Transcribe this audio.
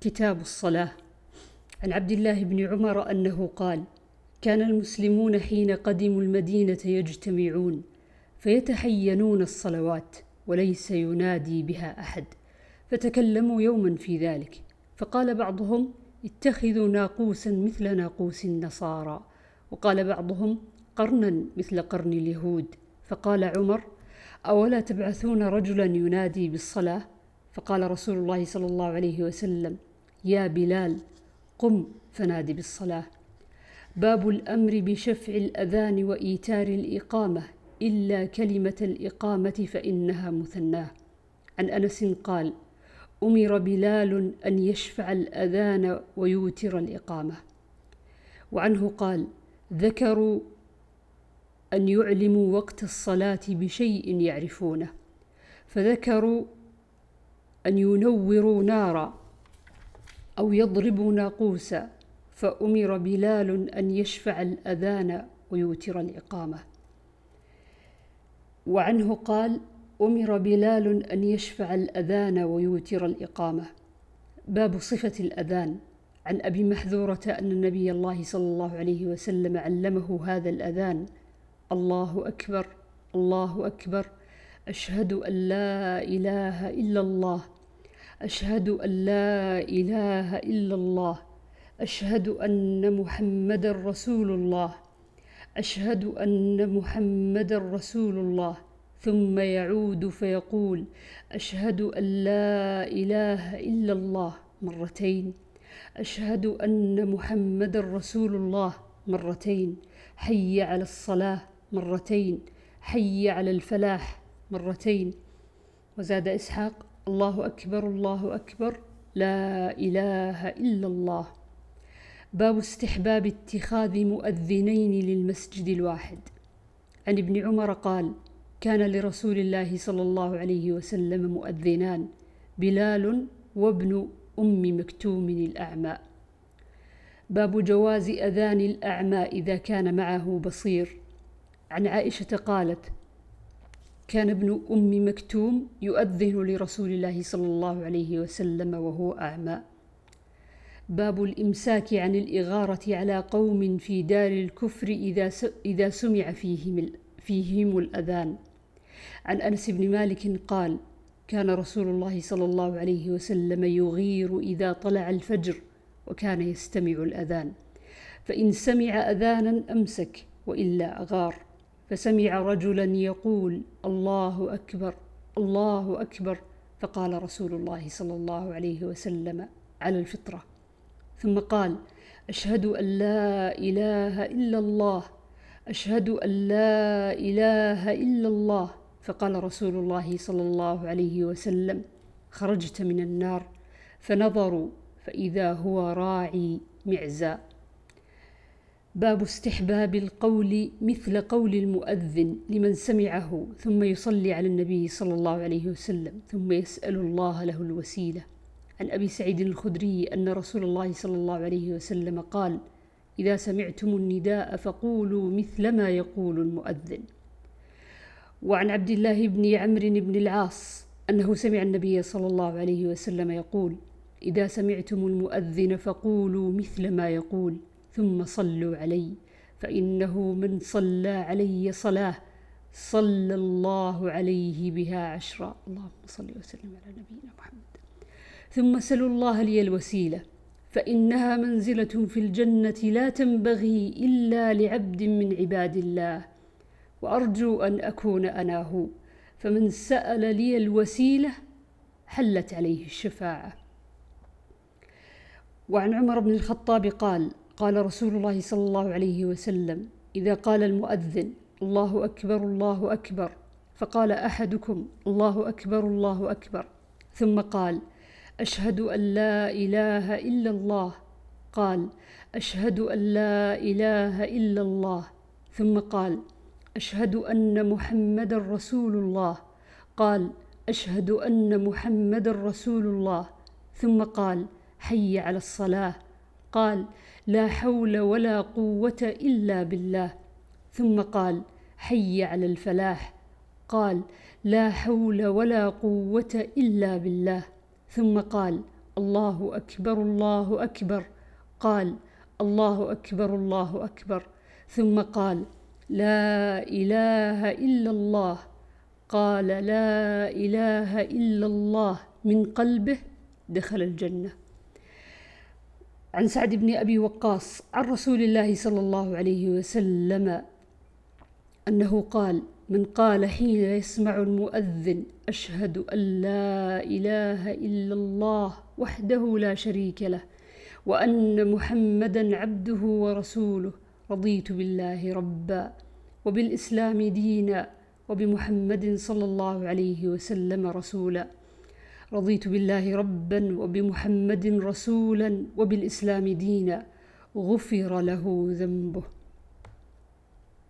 كتاب الصلاة. عن عبد الله بن عمر أنه قال: كان المسلمون حين قدموا المدينة يجتمعون فيتحينون الصلوات وليس ينادي بها أحد، فتكلموا يوما في ذلك، فقال بعضهم: اتخذوا ناقوسا مثل ناقوس النصارى، وقال بعضهم: قرنا مثل قرن اليهود، فقال عمر: أولا تبعثون رجلا ينادي بالصلاة؟ فقال رسول الله صلى الله عليه وسلم: يا بلال قم فنادي بالصلاة. باب الأمر بشفع الأذان وإيتار الإقامة إلا كلمة الإقامة فإنها مثناة. عن أنس قال: أمر بلال أن يشفع الأذان ويوتر الإقامة. وعنه قال: ذكروا أن يعلموا وقت الصلاة بشيء يعرفونه، فذكروا أن ينوروا نارا أو يضربوا ناقوسا فأمر بلال أن يشفع الأذان ويوتر الإقامة. وعنه قال أمر بلال أن يشفع الأذان ويوتر الإقامة. باب صفة الأذان. عن أبي محذورة أن النبي الله صلى الله عليه وسلم علمه هذا الأذان الله أكبر الله أكبر أشهد أن لا إله إلا الله. أشهد أن لا إله إلا الله. أشهد أن محمد رسول الله أشهد أن محمد رسول الله ثم يعود فيقول أشهد أن لا إله إلا الله. مرتين. أشهد أن محمد رسول الله مرتين. حي على الصلاة. مرتين. حي على الفلاح. مرتين. وزاد إسحاق الله أكبر الله أكبر لا إله إلا الله. باب استحباب اتخاذ مؤذنين للمسجد الواحد. عن ابن عمر قال كان لرسول الله صلى الله عليه وسلم مؤذنان بلال وابن أم مكتوم الأعمى. باب جواز أذان الأعمى إذا كان معه بصير. عن عائشة قالت كان ابن أم مكتوم يؤذن لرسول الله صلى الله عليه وسلم وهو أعمى. باب الإمساك عن الإغارة على قوم في دار الكفر إذا إذا سمع فيهم فيهم الأذان. عن أنس بن مالك قال كان رسول الله صلى الله عليه وسلم يغير إذا طلع الفجر وكان يستمع الأذان. فإن سمع أذانا أمسك وإلا اغار فسمع رجلا يقول الله أكبر الله أكبر. فقال رسول الله صلى الله عليه وسلم على الفطرة. ثم قال أشهد أن لا إله إلا الله أشهد أن لا إله إلا الله. فقال رسول الله صلى الله عليه وسلم خرجت من النار فنظروا فإذا هو راعي معزى. باب استحباب القول مثل قول المؤذن لمن سمعه ثم يصلي على النبي صلى الله عليه وسلم ثم يسأل الله له الوسيلة. عن أبي سعيد الخدري أن رسول الله صلى الله عليه وسلم قال إذا سمعتم النداء فقولوا مثل ما يقول المؤذن. وعن عبد الله بن عمرو بن العاص أنه سمع النبي صلى الله عليه وسلم يقول إذا سمعتم المؤذن فقولوا مثل ما يقول. ثم صلوا علي فإنه من صلى علي صلاة صلى الله عليه بها عشرا اللهم صل وسلم على نبينا محمد. ثم سلوا الله لي الوسيلة فإنها منزلة في الجنة لا تنبغي إلا لعبد من عباد الله. وأرجو أن أكون أنا هو فمن سأل لي الوسيلة حلت عليه الشفاعة. وعن عمر بن الخطاب قال قال رسول الله صلى الله عليه وسلم إذا قال المؤذن الله أكبر الله أكبر. فقال أحدكم الله أكبر الله أكبر. ثم قال أشهد أن لا إله إلا الله. قال أشهد أن لا إله إلا الله. ثم قال أشهد أن محمدا رسول الله. قال أشهد أن محمدا رسول الله. ثم قال حي على الصلاة. قال لا حول ولا قوة إلا بالله. ثم قال حي على الفلاح. قال لا حول ولا قوة إلا بالله. ثم قال الله أكبر الله أكبر. قال الله أكبر الله أكبر. ثم قال لا إله إلا الله. قال لا إله إلا الله. من قلبه دخل الجنة. عن سعد بن أبي وقاص عن رسول الله صلى الله عليه وسلم أنه قال من قال حين يسمع المؤذن أشهد أن لا إله إلا الله وحده لا شريك له وأن محمدا عبده ورسوله رضيت بالله ربا وبالإسلام دينا وبمحمد صلى الله عليه وسلم رسولا. رضيت بالله ربا وبمحمد رسولا وبالإسلام دينا غفر له ذنبه.